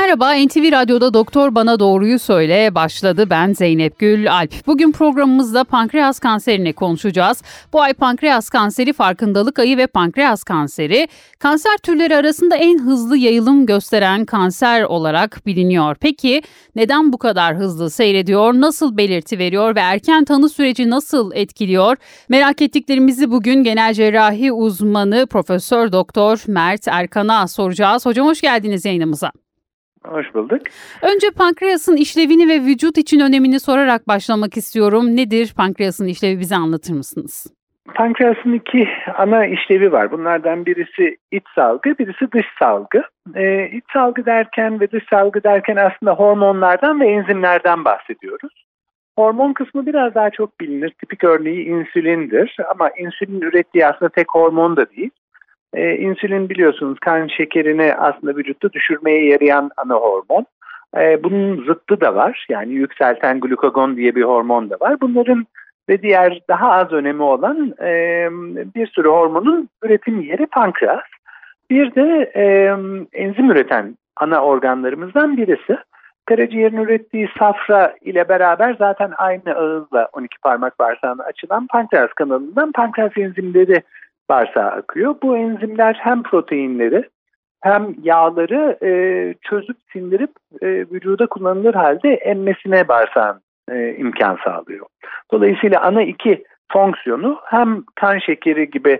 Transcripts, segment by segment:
Merhaba, NTV Radyo'da Doktor Bana Doğruyu Söyle başladı. Ben Zeynep Gül Alp. Bugün programımızda pankreas kanserini konuşacağız. Bu ay pankreas kanseri farkındalık ayı ve pankreas kanseri kanser türleri arasında en hızlı yayılım gösteren kanser olarak biliniyor. Peki neden bu kadar hızlı seyrediyor, nasıl belirti veriyor ve erken tanı süreci nasıl etkiliyor? Merak ettiklerimizi bugün genel cerrahi uzmanı Profesör Doktor Mert Erkan'a soracağız. Hocam hoş geldiniz yayınımıza. Hoş bulduk. Önce pankreasın işlevini ve vücut için önemini sorarak başlamak istiyorum. Nedir pankreasın işlevi bize anlatır mısınız? Pankreasın iki ana işlevi var. Bunlardan birisi iç salgı, birisi dış salgı. Ee, iç salgı derken ve dış salgı derken aslında hormonlardan ve enzimlerden bahsediyoruz. Hormon kısmı biraz daha çok bilinir. Tipik örneği insülindir ama insülin ürettiği aslında tek hormon da değil. E, insülin biliyorsunuz kan şekerini aslında vücutta düşürmeye yarayan ana hormon. E, bunun zıttı da var. Yani yükselten glukagon diye bir hormon da var. Bunların ve diğer daha az önemi olan e, bir sürü hormonun üretim yeri pankreas. Bir de e, enzim üreten ana organlarımızdan birisi. Karaciğerin ürettiği safra ile beraber zaten aynı ağızla 12 parmak bağırsağına açılan pankreas kanalından pankreas enzimleri bağırsağa akıyor. Bu enzimler hem proteinleri hem yağları e, çözüp sindirip e, vücuda kullanılır halde emmesine bağırsağın e, imkan sağlıyor. Dolayısıyla ana iki fonksiyonu hem kan şekeri gibi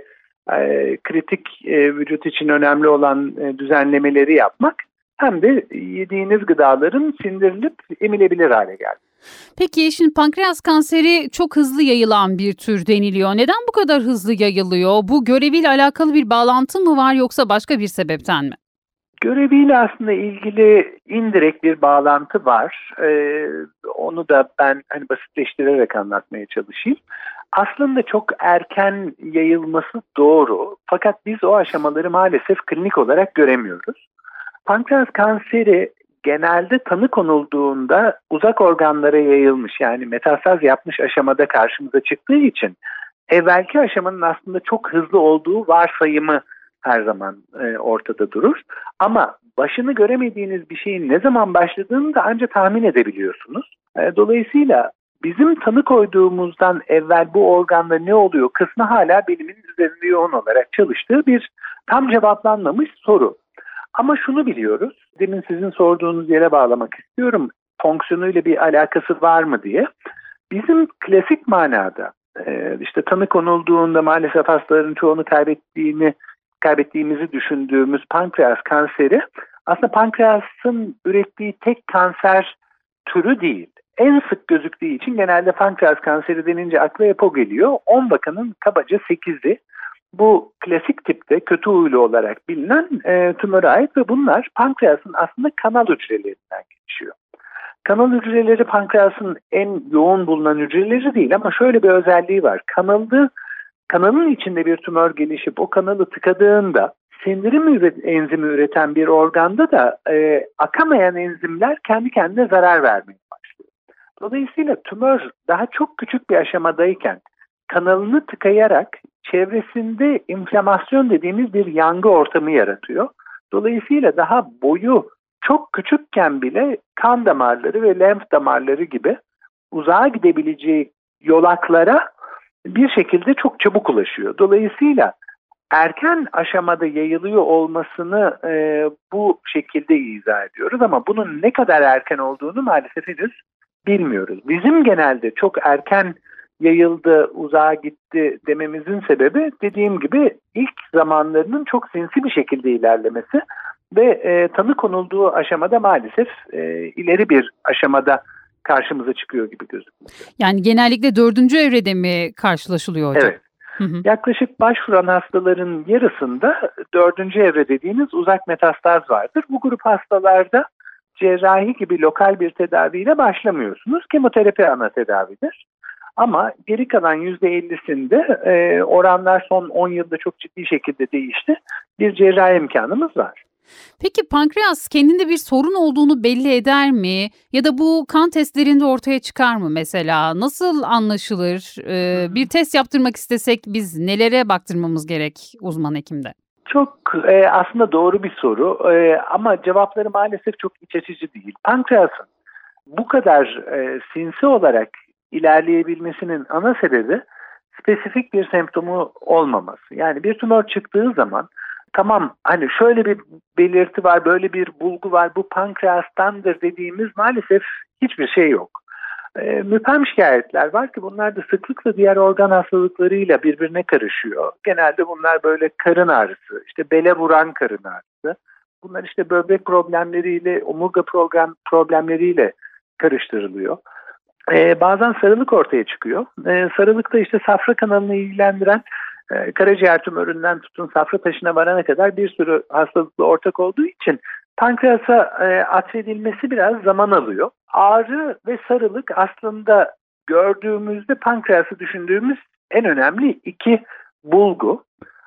e, kritik e, vücut için önemli olan e, düzenlemeleri yapmak hem de yediğiniz gıdaların sindirilip emilebilir hale gelmek. Peki şimdi pankreas kanseri çok hızlı yayılan bir tür deniliyor. Neden bu kadar hızlı yayılıyor? Bu göreviyle alakalı bir bağlantı mı var yoksa başka bir sebepten mi? Göreviyle aslında ilgili indirekt bir bağlantı var. Ee, onu da ben hani basitleştirerek anlatmaya çalışayım. Aslında çok erken yayılması doğru. Fakat biz o aşamaları maalesef klinik olarak göremiyoruz. Pankreas kanseri genelde tanı konulduğunda uzak organlara yayılmış yani metastaz yapmış aşamada karşımıza çıktığı için evvelki aşamanın aslında çok hızlı olduğu varsayımı her zaman e, ortada durur. Ama başını göremediğiniz bir şeyin ne zaman başladığını da ancak tahmin edebiliyorsunuz. E, dolayısıyla bizim tanı koyduğumuzdan evvel bu organda ne oluyor kısmı hala bilimin üzerinde yoğun olarak çalıştığı bir tam cevaplanmamış soru. Ama şunu biliyoruz, demin sizin sorduğunuz yere bağlamak istiyorum. Fonksiyonuyla bir alakası var mı diye. Bizim klasik manada e, işte tanı konulduğunda maalesef hastaların çoğunu kaybettiğini kaybettiğimizi düşündüğümüz pankreas kanseri aslında pankreasın ürettiği tek kanser türü değil. En sık gözüktüğü için genelde pankreas kanseri denince akla EPO geliyor. 10 vakanın kabaca 8'i bu klasik tipte kötü huylu olarak bilinen e, tümöre ait ve bunlar pankreasın aslında kanal hücrelerinden geçiyor. Kanal hücreleri pankreasın en yoğun bulunan hücreleri değil ama şöyle bir özelliği var. Kanalı, kanalın içinde bir tümör gelişip o kanalı tıkadığında sindirim enzimi üreten bir organda da e, akamayan enzimler kendi kendine zarar vermeye başlıyor. Dolayısıyla tümör daha çok küçük bir aşamadayken kanalını tıkayarak çevresinde inflamasyon dediğimiz bir yangı ortamı yaratıyor. Dolayısıyla daha boyu çok küçükken bile kan damarları ve lenf damarları gibi uzağa gidebileceği yolaklara bir şekilde çok çabuk ulaşıyor. Dolayısıyla erken aşamada yayılıyor olmasını e, bu şekilde izah ediyoruz ama bunun ne kadar erken olduğunu maalesef henüz bilmiyoruz. Bizim genelde çok erken yayıldı, uzağa gitti dememizin sebebi dediğim gibi ilk zamanlarının çok sinsi bir şekilde ilerlemesi ve e, tanı konulduğu aşamada maalesef e, ileri bir aşamada karşımıza çıkıyor gibi gözüküyor. Yani genellikle dördüncü evrede mi karşılaşılıyor hocam? Evet. Hı hı. Yaklaşık başvuran hastaların yarısında dördüncü evre dediğimiz uzak metastaz vardır. Bu grup hastalarda cerrahi gibi lokal bir tedaviyle başlamıyorsunuz. Kemoterapi ana tedavidir. Ama geri kalan %50'sinde e, oranlar son 10 yılda çok ciddi şekilde değişti. Bir cerrahi imkanımız var. Peki pankreas kendinde bir sorun olduğunu belli eder mi? Ya da bu kan testlerinde ortaya çıkar mı mesela? Nasıl anlaşılır? Ee, bir test yaptırmak istesek biz nelere baktırmamız gerek uzman hekimde? Çok e, aslında doğru bir soru e, ama cevapları maalesef çok iç açıcı değil. Pankreasın bu kadar e, sinsi olarak ilerleyebilmesinin ana sebebi spesifik bir semptomu olmaması. Yani bir tümör çıktığı zaman tamam hani şöyle bir belirti var, böyle bir bulgu var, bu pankreastandır dediğimiz maalesef hiçbir şey yok. E, müphem şikayetler var ki bunlar da sıklıkla diğer organ hastalıklarıyla birbirine karışıyor. Genelde bunlar böyle karın ağrısı, işte bele vuran karın ağrısı. Bunlar işte böbrek problemleriyle, omurga program problemleriyle karıştırılıyor. Ee, bazen sarılık ortaya çıkıyor. Ee, sarılıkta işte safra kanalını ilgilendiren e, karaciğer tümöründen tutun safra taşına varana kadar bir sürü hastalıkla ortak olduğu için pankreasa e, atfedilmesi biraz zaman alıyor. Ağrı ve sarılık aslında gördüğümüzde pankreası düşündüğümüz en önemli iki bulgu.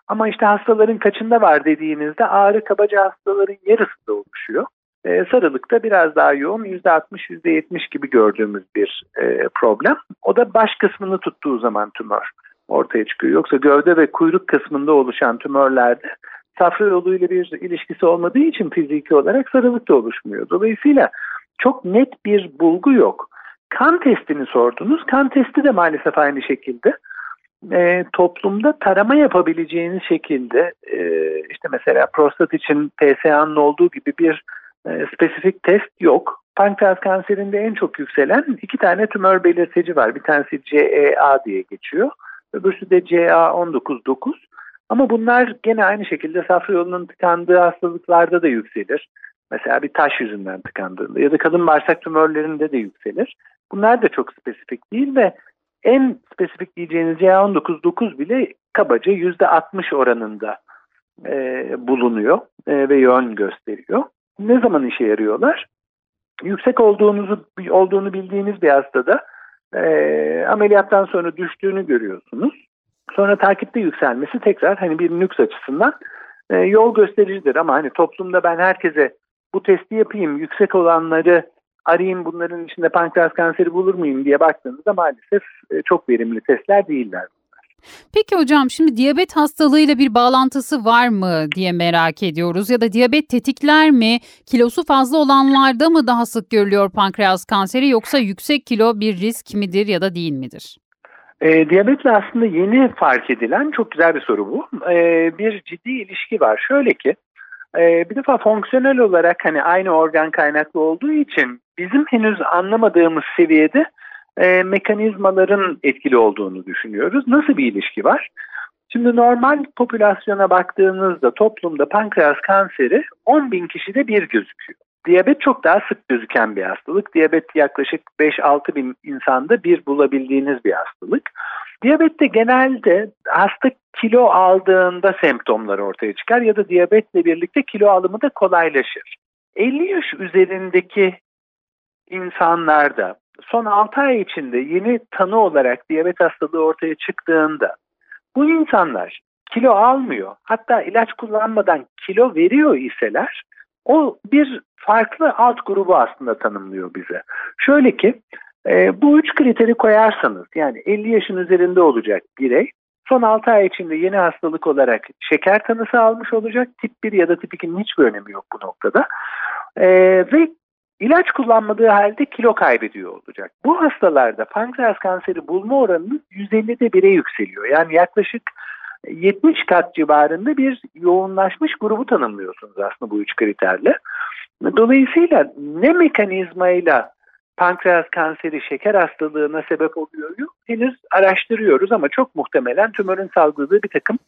Ama işte hastaların kaçında var dediğinizde ağrı kabaca hastaların yarısında oluşuyor. Ee, sarılıkta biraz daha yoğun %60 %70 gibi gördüğümüz bir e, problem. O da baş kısmını tuttuğu zaman tümör ortaya çıkıyor. Yoksa gövde ve kuyruk kısmında oluşan tümörlerde safra yoluyla bir ilişkisi olmadığı için fiziki olarak sarılık da oluşmuyor. Dolayısıyla çok net bir bulgu yok. Kan testini sordunuz. Kan testi de maalesef aynı şekilde e, toplumda tarama yapabileceğiniz şekilde e, işte mesela prostat için PSA'nın olduğu gibi bir e, spesifik test yok. Pankreas kanserinde en çok yükselen iki tane tümör belirteci var. Bir tanesi CEA diye geçiyor. Öbürsü de CA199. Ama bunlar gene aynı şekilde safra yolunun tıkandığı hastalıklarda da yükselir. Mesela bir taş yüzünden tıkandığında ya da kadın bağırsak tümörlerinde de yükselir. Bunlar da çok spesifik değil ve en spesifik diyeceğiniz CA199 bile kabaca %60 oranında e, bulunuyor e, ve yön gösteriyor. Ne zaman işe yarıyorlar? Yüksek olduğunuzu olduğunu bildiğiniz bir hastada e, ameliyattan sonra düştüğünü görüyorsunuz. Sonra takipte yükselmesi tekrar hani bir nüks açısından e, yol göstericidir ama hani toplumda ben herkese bu testi yapayım, yüksek olanları arayayım bunların içinde pankreas kanseri bulur muyum diye baktığınızda maalesef e, çok verimli testler değiller. Peki hocam şimdi diyabet hastalığıyla bir bağlantısı var mı diye merak ediyoruz ya da diyabet tetikler mi? Kilosu fazla olanlarda mı daha sık görülüyor pankreas kanseri yoksa yüksek kilo bir risk midir ya da değil midir? E, diyabetle aslında yeni fark edilen çok güzel bir soru bu. E, bir ciddi ilişki var. Şöyle ki e, bir defa fonksiyonel olarak hani aynı organ kaynaklı olduğu için bizim henüz anlamadığımız seviyede e, mekanizmaların etkili olduğunu düşünüyoruz. Nasıl bir ilişki var? Şimdi normal popülasyona baktığınızda toplumda pankreas kanseri 10 bin kişide bir gözüküyor. Diyabet çok daha sık gözüken bir hastalık. Diyabet yaklaşık 5-6 bin insanda bir bulabildiğiniz bir hastalık. Diyabette genelde hasta kilo aldığında semptomlar ortaya çıkar ya da diyabetle birlikte kilo alımı da kolaylaşır. 50 yaş üzerindeki insanlarda son 6 ay içinde yeni tanı olarak diyabet hastalığı ortaya çıktığında bu insanlar kilo almıyor hatta ilaç kullanmadan kilo veriyor iseler o bir farklı alt grubu aslında tanımlıyor bize. Şöyle ki e, bu üç kriteri koyarsanız yani 50 yaşın üzerinde olacak birey son 6 ay içinde yeni hastalık olarak şeker tanısı almış olacak. Tip 1 ya da tip 2'nin hiçbir önemi yok bu noktada. E, ve ilaç kullanmadığı halde kilo kaybediyor olacak. Bu hastalarda pankreas kanseri bulma oranı 150'de 1'e yükseliyor. Yani yaklaşık 70 kat civarında bir yoğunlaşmış grubu tanımlıyorsunuz aslında bu üç kriterle. Dolayısıyla ne mekanizmayla pankreas kanseri şeker hastalığına sebep oluyor henüz araştırıyoruz ama çok muhtemelen tümörün salgıladığı bir takım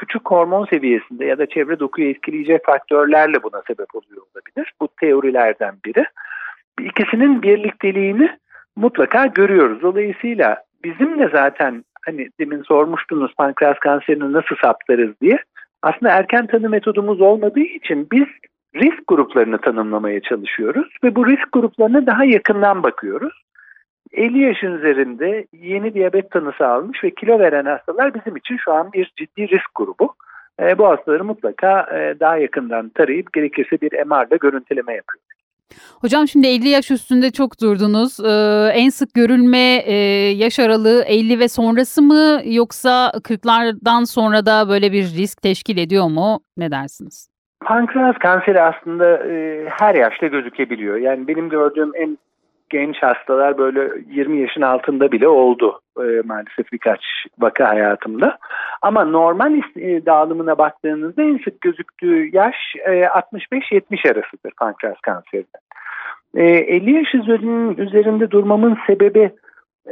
küçük hormon seviyesinde ya da çevre dokuyu etkileyecek faktörlerle buna sebep oluyor olabilir. Bu teorilerden biri. İkisinin birlikteliğini mutlaka görüyoruz. Dolayısıyla bizim de zaten hani demin sormuştunuz pankreas kanserini nasıl saptarız diye. Aslında erken tanı metodumuz olmadığı için biz risk gruplarını tanımlamaya çalışıyoruz ve bu risk gruplarına daha yakından bakıyoruz. 50 yaşın üzerinde yeni diyabet tanısı almış ve kilo veren hastalar bizim için şu an bir ciddi risk grubu. e, bu hastaları mutlaka e, daha yakından tarayıp gerekirse bir MR'da görüntüleme yapıyoruz. Hocam şimdi 50 yaş üstünde çok durdunuz. Ee, en sık görülme e, yaş aralığı 50 ve sonrası mı yoksa 40'lardan sonra da böyle bir risk teşkil ediyor mu? Ne dersiniz? Pankreas kanseri aslında e, her yaşta gözükebiliyor. Yani benim gördüğüm en genç hastalar böyle 20 yaşın altında bile oldu e, maalesef birkaç vaka hayatımda. Ama normal e, dağılımına baktığınızda en sık gözüktüğü yaş e, 65-70 arasıdır pankreas kanserinde. E, 50 yaş üzerinde durmamın sebebi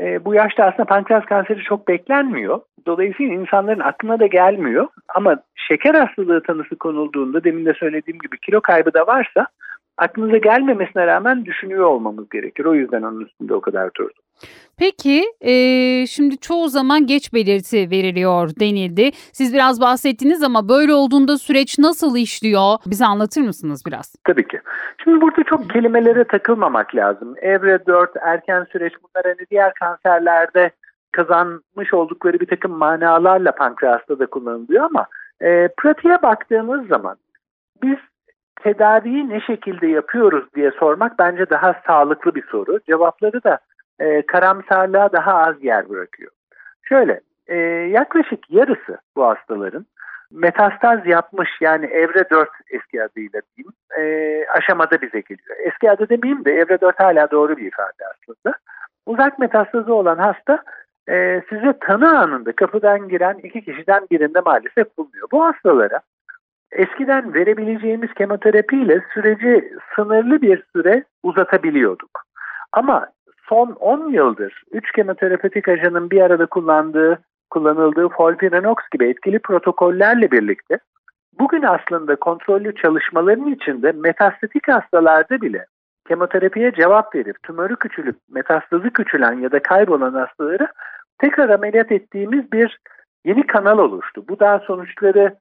e, bu yaşta aslında pankreas kanseri çok beklenmiyor. Dolayısıyla insanların aklına da gelmiyor. Ama şeker hastalığı tanısı konulduğunda demin de söylediğim gibi kilo kaybı da varsa aklınıza gelmemesine rağmen düşünüyor olmamız gerekir. O yüzden onun üstünde o kadar durdum. Peki e, şimdi çoğu zaman geç belirti veriliyor denildi. Siz biraz bahsettiniz ama böyle olduğunda süreç nasıl işliyor? Bize anlatır mısınız biraz? Tabii ki. Şimdi burada çok kelimelere takılmamak lazım. Evre 4, erken süreç bunlar hani diğer kanserlerde kazanmış oldukları bir takım manalarla pankreasta da kullanılıyor ama e, pratiğe baktığımız zaman biz tedaviyi ne şekilde yapıyoruz diye sormak bence daha sağlıklı bir soru. Cevapları da e, karamsarlığa daha az yer bırakıyor. Şöyle e, yaklaşık yarısı bu hastaların metastaz yapmış yani evre 4 eski adıyla diyeyim e, aşamada bize geliyor. Eski adı demeyeyim de evre 4 hala doğru bir ifade aslında. Uzak metastazı olan hasta e, size tanı anında kapıdan giren iki kişiden birinde maalesef bulunuyor. Bu hastalara eskiden verebileceğimiz kemoterapiyle süreci sınırlı bir süre uzatabiliyorduk. Ama son 10 yıldır 3 kemoterapetik ajanın bir arada kullandığı, kullanıldığı Folpirinox gibi etkili protokollerle birlikte bugün aslında kontrollü çalışmaların içinde metastatik hastalarda bile kemoterapiye cevap verip tümörü küçülüp metastazı küçülen ya da kaybolan hastaları tekrar ameliyat ettiğimiz bir yeni kanal oluştu. Bu daha sonuçları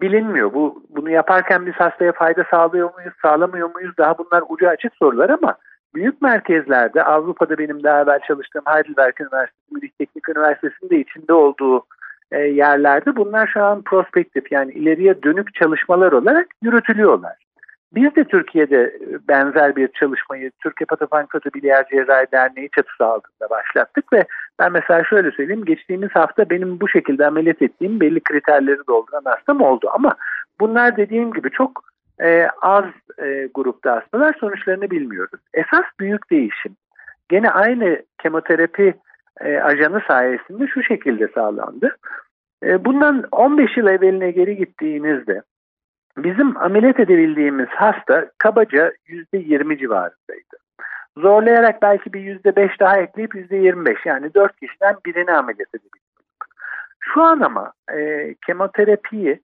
bilinmiyor. Bu bunu yaparken biz hastaya fayda sağlıyor muyuz, sağlamıyor muyuz? Daha bunlar ucu açık sorular ama büyük merkezlerde Avrupa'da benim daha evvel çalıştığım Heidelberg Üniversitesi, Münih Teknik Üniversitesi'nde içinde olduğu e, yerlerde bunlar şu an prospektif yani ileriye dönük çalışmalar olarak yürütülüyorlar. Biz de Türkiye'de benzer bir çalışmayı Türk Hepatopankreatobiliyer Cerrahi Derneği çatısı altında başlattık ve ben mesela şöyle söyleyeyim geçtiğimiz hafta benim bu şekilde ameliyat ettiğim belli kriterleri dolduran hastam oldu ama bunlar dediğim gibi çok e, az e, grupta hastalar sonuçlarını bilmiyoruz. Esas büyük değişim gene aynı kemoterapi e, ajanı sayesinde şu şekilde sağlandı. E, bundan 15 yıl evveline geri gittiğinizde bizim ameliyat edebildiğimiz hasta kabaca %20 civarındaydı. Zorlayarak belki bir %5 daha ekleyip %25 yani 4 kişiden birini ameliyat edebildik. Şu an ama e, kemoterapiyi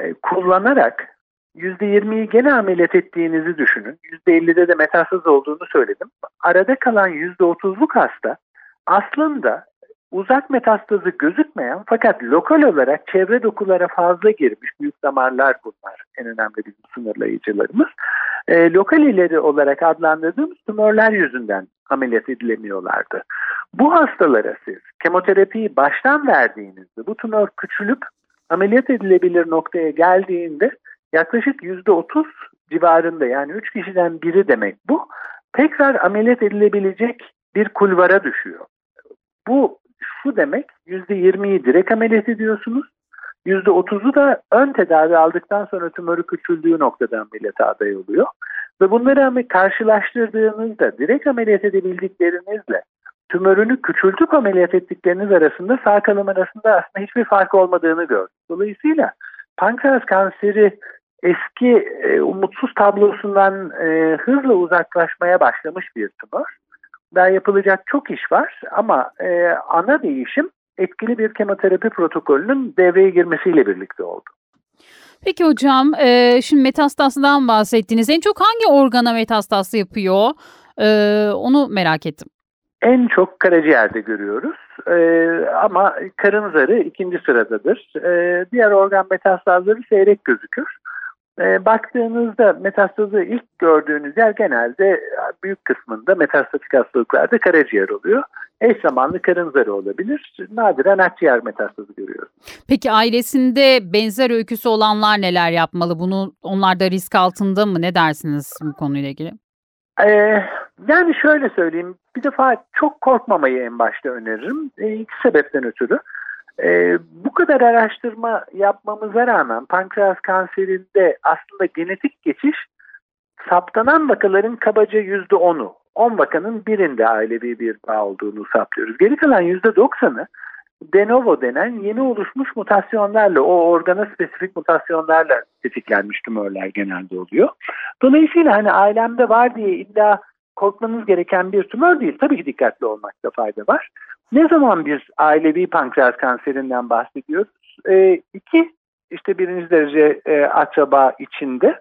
e, kullanarak %20'yi gene ameliyat ettiğinizi düşünün. %50'de de metasaz olduğunu söyledim. Arada kalan %30'luk hasta aslında uzak metastazı gözükmeyen fakat lokal olarak çevre dokulara fazla girmiş büyük damarlar bunlar en önemli bizim sınırlayıcılarımız. E, lokal ileri olarak adlandırdığımız tümörler yüzünden ameliyat edilemiyorlardı. Bu hastalara siz kemoterapiyi baştan verdiğinizde bu tümör küçülüp ameliyat edilebilir noktaya geldiğinde yaklaşık %30 civarında yani 3 kişiden biri demek bu tekrar ameliyat edilebilecek bir kulvara düşüyor. Bu şu demek %20'yi direkt ameliyat ediyorsunuz. %30'u da ön tedavi aldıktan sonra tümörü küçüldüğü noktada ameliyata aday oluyor. Ve bunları karşılaştırdığınızda direkt ameliyat edebildiklerinizle tümörünü küçültüp ameliyat ettikleriniz arasında sağ kalım arasında aslında hiçbir fark olmadığını gördük. Dolayısıyla pankreas kanseri eski e, umutsuz tablosundan e, hızla uzaklaşmaya başlamış bir tümör. Daha yapılacak çok iş var ama e, ana değişim etkili bir kemoterapi protokolünün devreye girmesiyle birlikte oldu. Peki hocam, e, şimdi metastasdan bahsettiniz. En çok hangi organa metastas yapıyor? E, onu merak ettim. En çok karaciğerde görüyoruz e, ama karın zarı ikinci sıradadır. E, diğer organ metastazları seyrek gözükür. E, baktığınızda metastazı ilk gördüğünüz yer genelde büyük kısmında metastatik hastalıklarda karaciğer oluyor. Eş zamanlı karın zarı olabilir. Nadiren akciğer metastazı görüyoruz. Peki ailesinde benzer öyküsü olanlar neler yapmalı? Bunu onlar da risk altında mı? Ne dersiniz bu konuyla ilgili? Ee, yani şöyle söyleyeyim. Bir defa çok korkmamayı en başta öneririm. E, iki sebepten ötürü. E, bu kadar araştırma yapmamıza rağmen pankreas kanserinde aslında genetik geçiş saptanan vakaların kabaca yüzde onu. 10 vakanın birinde ailevi bir bağ olduğunu saplıyoruz. Geri kalan yüzde doksanı de novo denen yeni oluşmuş mutasyonlarla, o organa spesifik mutasyonlarla tetiklenmiş tümörler genelde oluyor. Dolayısıyla hani ailemde var diye illa korkmanız gereken bir tümör değil. Tabii ki dikkatli olmakta fayda var. Ne zaman biz ailevi pankreas kanserinden bahsediyoruz? E, iki, işte birinci derece e, akraba içinde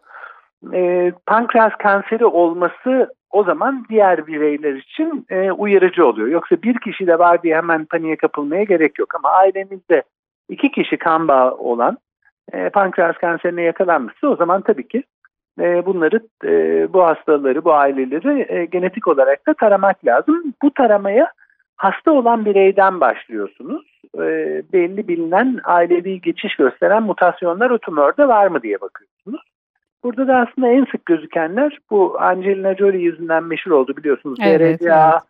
e, pankreas kanseri olması o zaman diğer bireyler için e, uyarıcı oluyor. Yoksa bir kişi de var diye hemen paniğe kapılmaya gerek yok. Ama ailenizde iki kişi kan bağı olan e, pankreas kanserine yakalanmışsa o zaman tabii ki e, bunları, e, bu hastaları, bu aileleri e, genetik olarak da taramak lazım. Bu taramaya hasta olan bireyden başlıyorsunuz. E, belli bilinen ailevi geçiş gösteren mutasyonlar o tümörde var mı diye bakıyorsunuz. Burada da aslında en sık gözükenler bu Angelina Jolie yüzünden meşhur oldu biliyorsunuz. Evet, BRCA evet.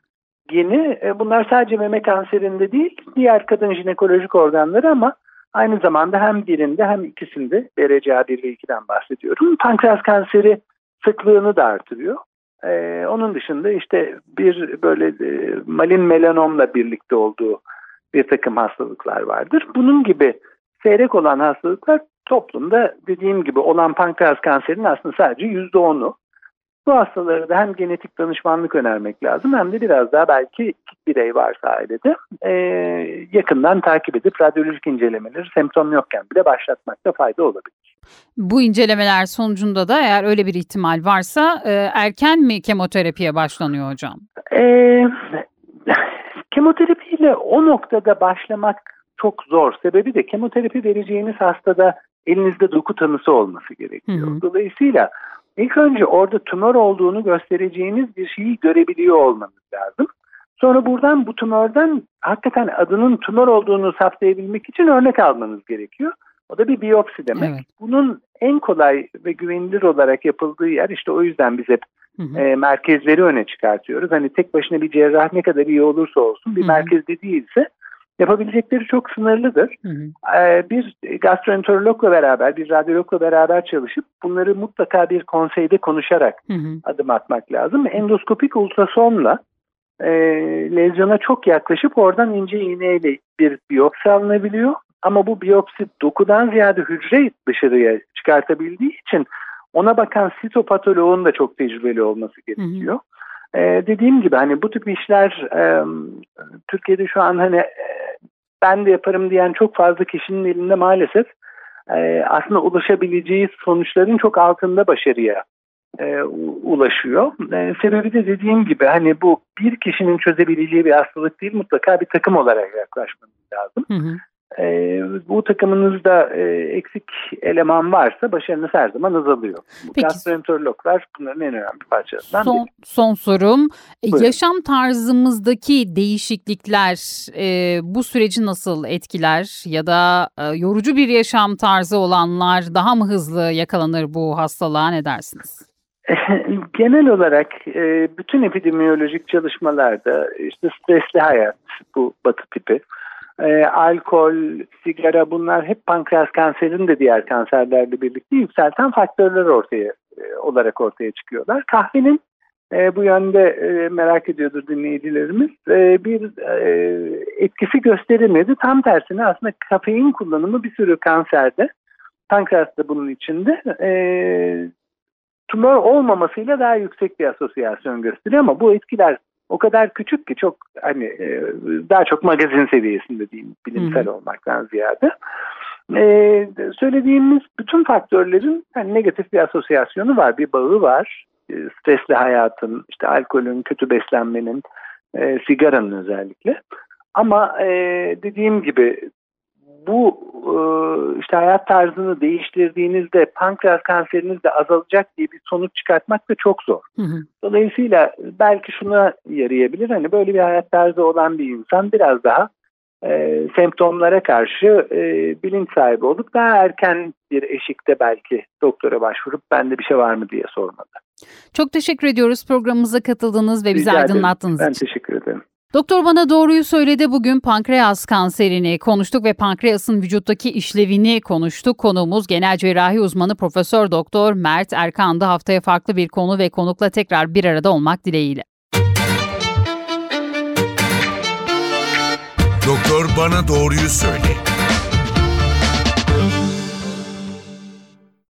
geni. E, bunlar sadece meme kanserinde değil, diğer kadın jinekolojik organları ama aynı zamanda hem birinde hem ikisinde BRCA 1 ve 2'den bahsediyorum. Pankreas kanseri sıklığını da artırıyor. E, onun dışında işte bir böyle e, malin melanomla birlikte olduğu bir takım hastalıklar vardır. Bunun gibi seyrek olan hastalıklar toplumda dediğim gibi olan pankreas kanserinin aslında sadece yüzde onu. Bu hastaları da hem genetik danışmanlık önermek lazım hem de biraz daha belki birey varsa ailede e, yakından takip edip radyolojik incelemeleri semptom yokken bile başlatmakta fayda olabilir. Bu incelemeler sonucunda da eğer öyle bir ihtimal varsa e, erken mi kemoterapiye başlanıyor hocam? E, kemoterapiyle o noktada başlamak çok zor. Sebebi de kemoterapi vereceğiniz hastada elinizde doku tanısı olması gerekiyor. Hı hı. Dolayısıyla ilk önce orada tümör olduğunu göstereceğiniz bir şeyi görebiliyor olmanız lazım. Sonra buradan bu tümörden hakikaten adının tümör olduğunu saptayabilmek için örnek almanız gerekiyor. O da bir biyopsi demek. Evet. Bunun en kolay ve güvenilir olarak yapıldığı yer işte o yüzden biz hep Hı hı. e, merkezleri öne çıkartıyoruz. Hani tek başına bir cerrah ne kadar iyi olursa olsun bir Hı hı. merkezde değilse yapabilecekleri çok sınırlıdır. Hı hı. Ee, bir gastroenterologla beraber, bir radyologla beraber çalışıp bunları mutlaka bir konseyde konuşarak Hı hı. adım atmak lazım. Endoskopik ultrasonla e, lezyona çok yaklaşıp oradan ince iğneyle bir biyopsi alınabiliyor. Ama bu biyopsi dokudan ziyade hücre dışarıya çıkartabildiği için ona bakan sitopatoloğun da çok tecrübeli olması gerekiyor. Ee, dediğim gibi hani bu tip işler e, Türkiye'de şu an hani e, ben de yaparım diyen çok fazla kişinin elinde maalesef e, aslında ulaşabileceği sonuçların çok altında başarıya e, ulaşıyor. E, sebebi de dediğim gibi hani bu bir kişinin çözebileceği bir hastalık değil mutlaka bir takım olarak yaklaşmanız lazım. Hı hı. E, bu takımınızda e, eksik eleman varsa başarınız her zaman azalıyor. Peki. Gastroenterologlar bunların en önemli parçalarından biri. Son, son sorum. E, Buyurun. Yaşam tarzımızdaki değişiklikler e, bu süreci nasıl etkiler ya da e, yorucu bir yaşam tarzı olanlar daha mı hızlı yakalanır bu hastalığa ne dersiniz? Genel olarak e, bütün epidemiyolojik çalışmalarda işte stresli hayat bu batı tipi, e, alkol, sigara bunlar hep pankreas kanserinin de diğer kanserlerle birlikte yükselten faktörler ortaya e, olarak ortaya çıkıyorlar. Kahvenin e, bu yönde e, merak ediyordur dinleyicilerimiz e, bir e, etkisi gösterilmedi. Tam tersine aslında kafein kullanımı bir sürü kanserde pankreas da bunun içinde e, tümör olmamasıyla daha yüksek bir asosyasyon gösteriyor ama bu etkiler o kadar küçük ki çok hani e, daha çok magazin seviyesinde diyeyim bilimsel Hı. olmaktan ziyade. E, söylediğimiz bütün faktörlerin hani negatif bir asosyasyonu var, bir bağı var. E, stresli hayatın, işte alkolün, kötü beslenmenin, e, sigaranın özellikle. Ama e, dediğim gibi bu e, işte hayat tarzını değiştirdiğinizde pankreas kanseriniz de azalacak diye bir sonuç çıkartmak da çok zor. Hı hı. Dolayısıyla belki şuna yarayabilir. Hani böyle bir hayat tarzı olan bir insan biraz daha e, semptomlara karşı e, bilinç sahibi olup daha erken bir eşikte belki doktora başvurup bende bir şey var mı diye sormalı. Çok teşekkür ediyoruz programımıza katıldığınız ve bizi Rica aydınlattığınız ederim. için. Ben teşekkür ederim. Doktor bana doğruyu söyledi. Bugün pankreas kanserini konuştuk ve pankreasın vücuttaki işlevini konuştuk. Konuğumuz genel cerrahi uzmanı Profesör Doktor Mert Erkan'dı. Haftaya farklı bir konu ve konukla tekrar bir arada olmak dileğiyle. Doktor bana doğruyu söyle.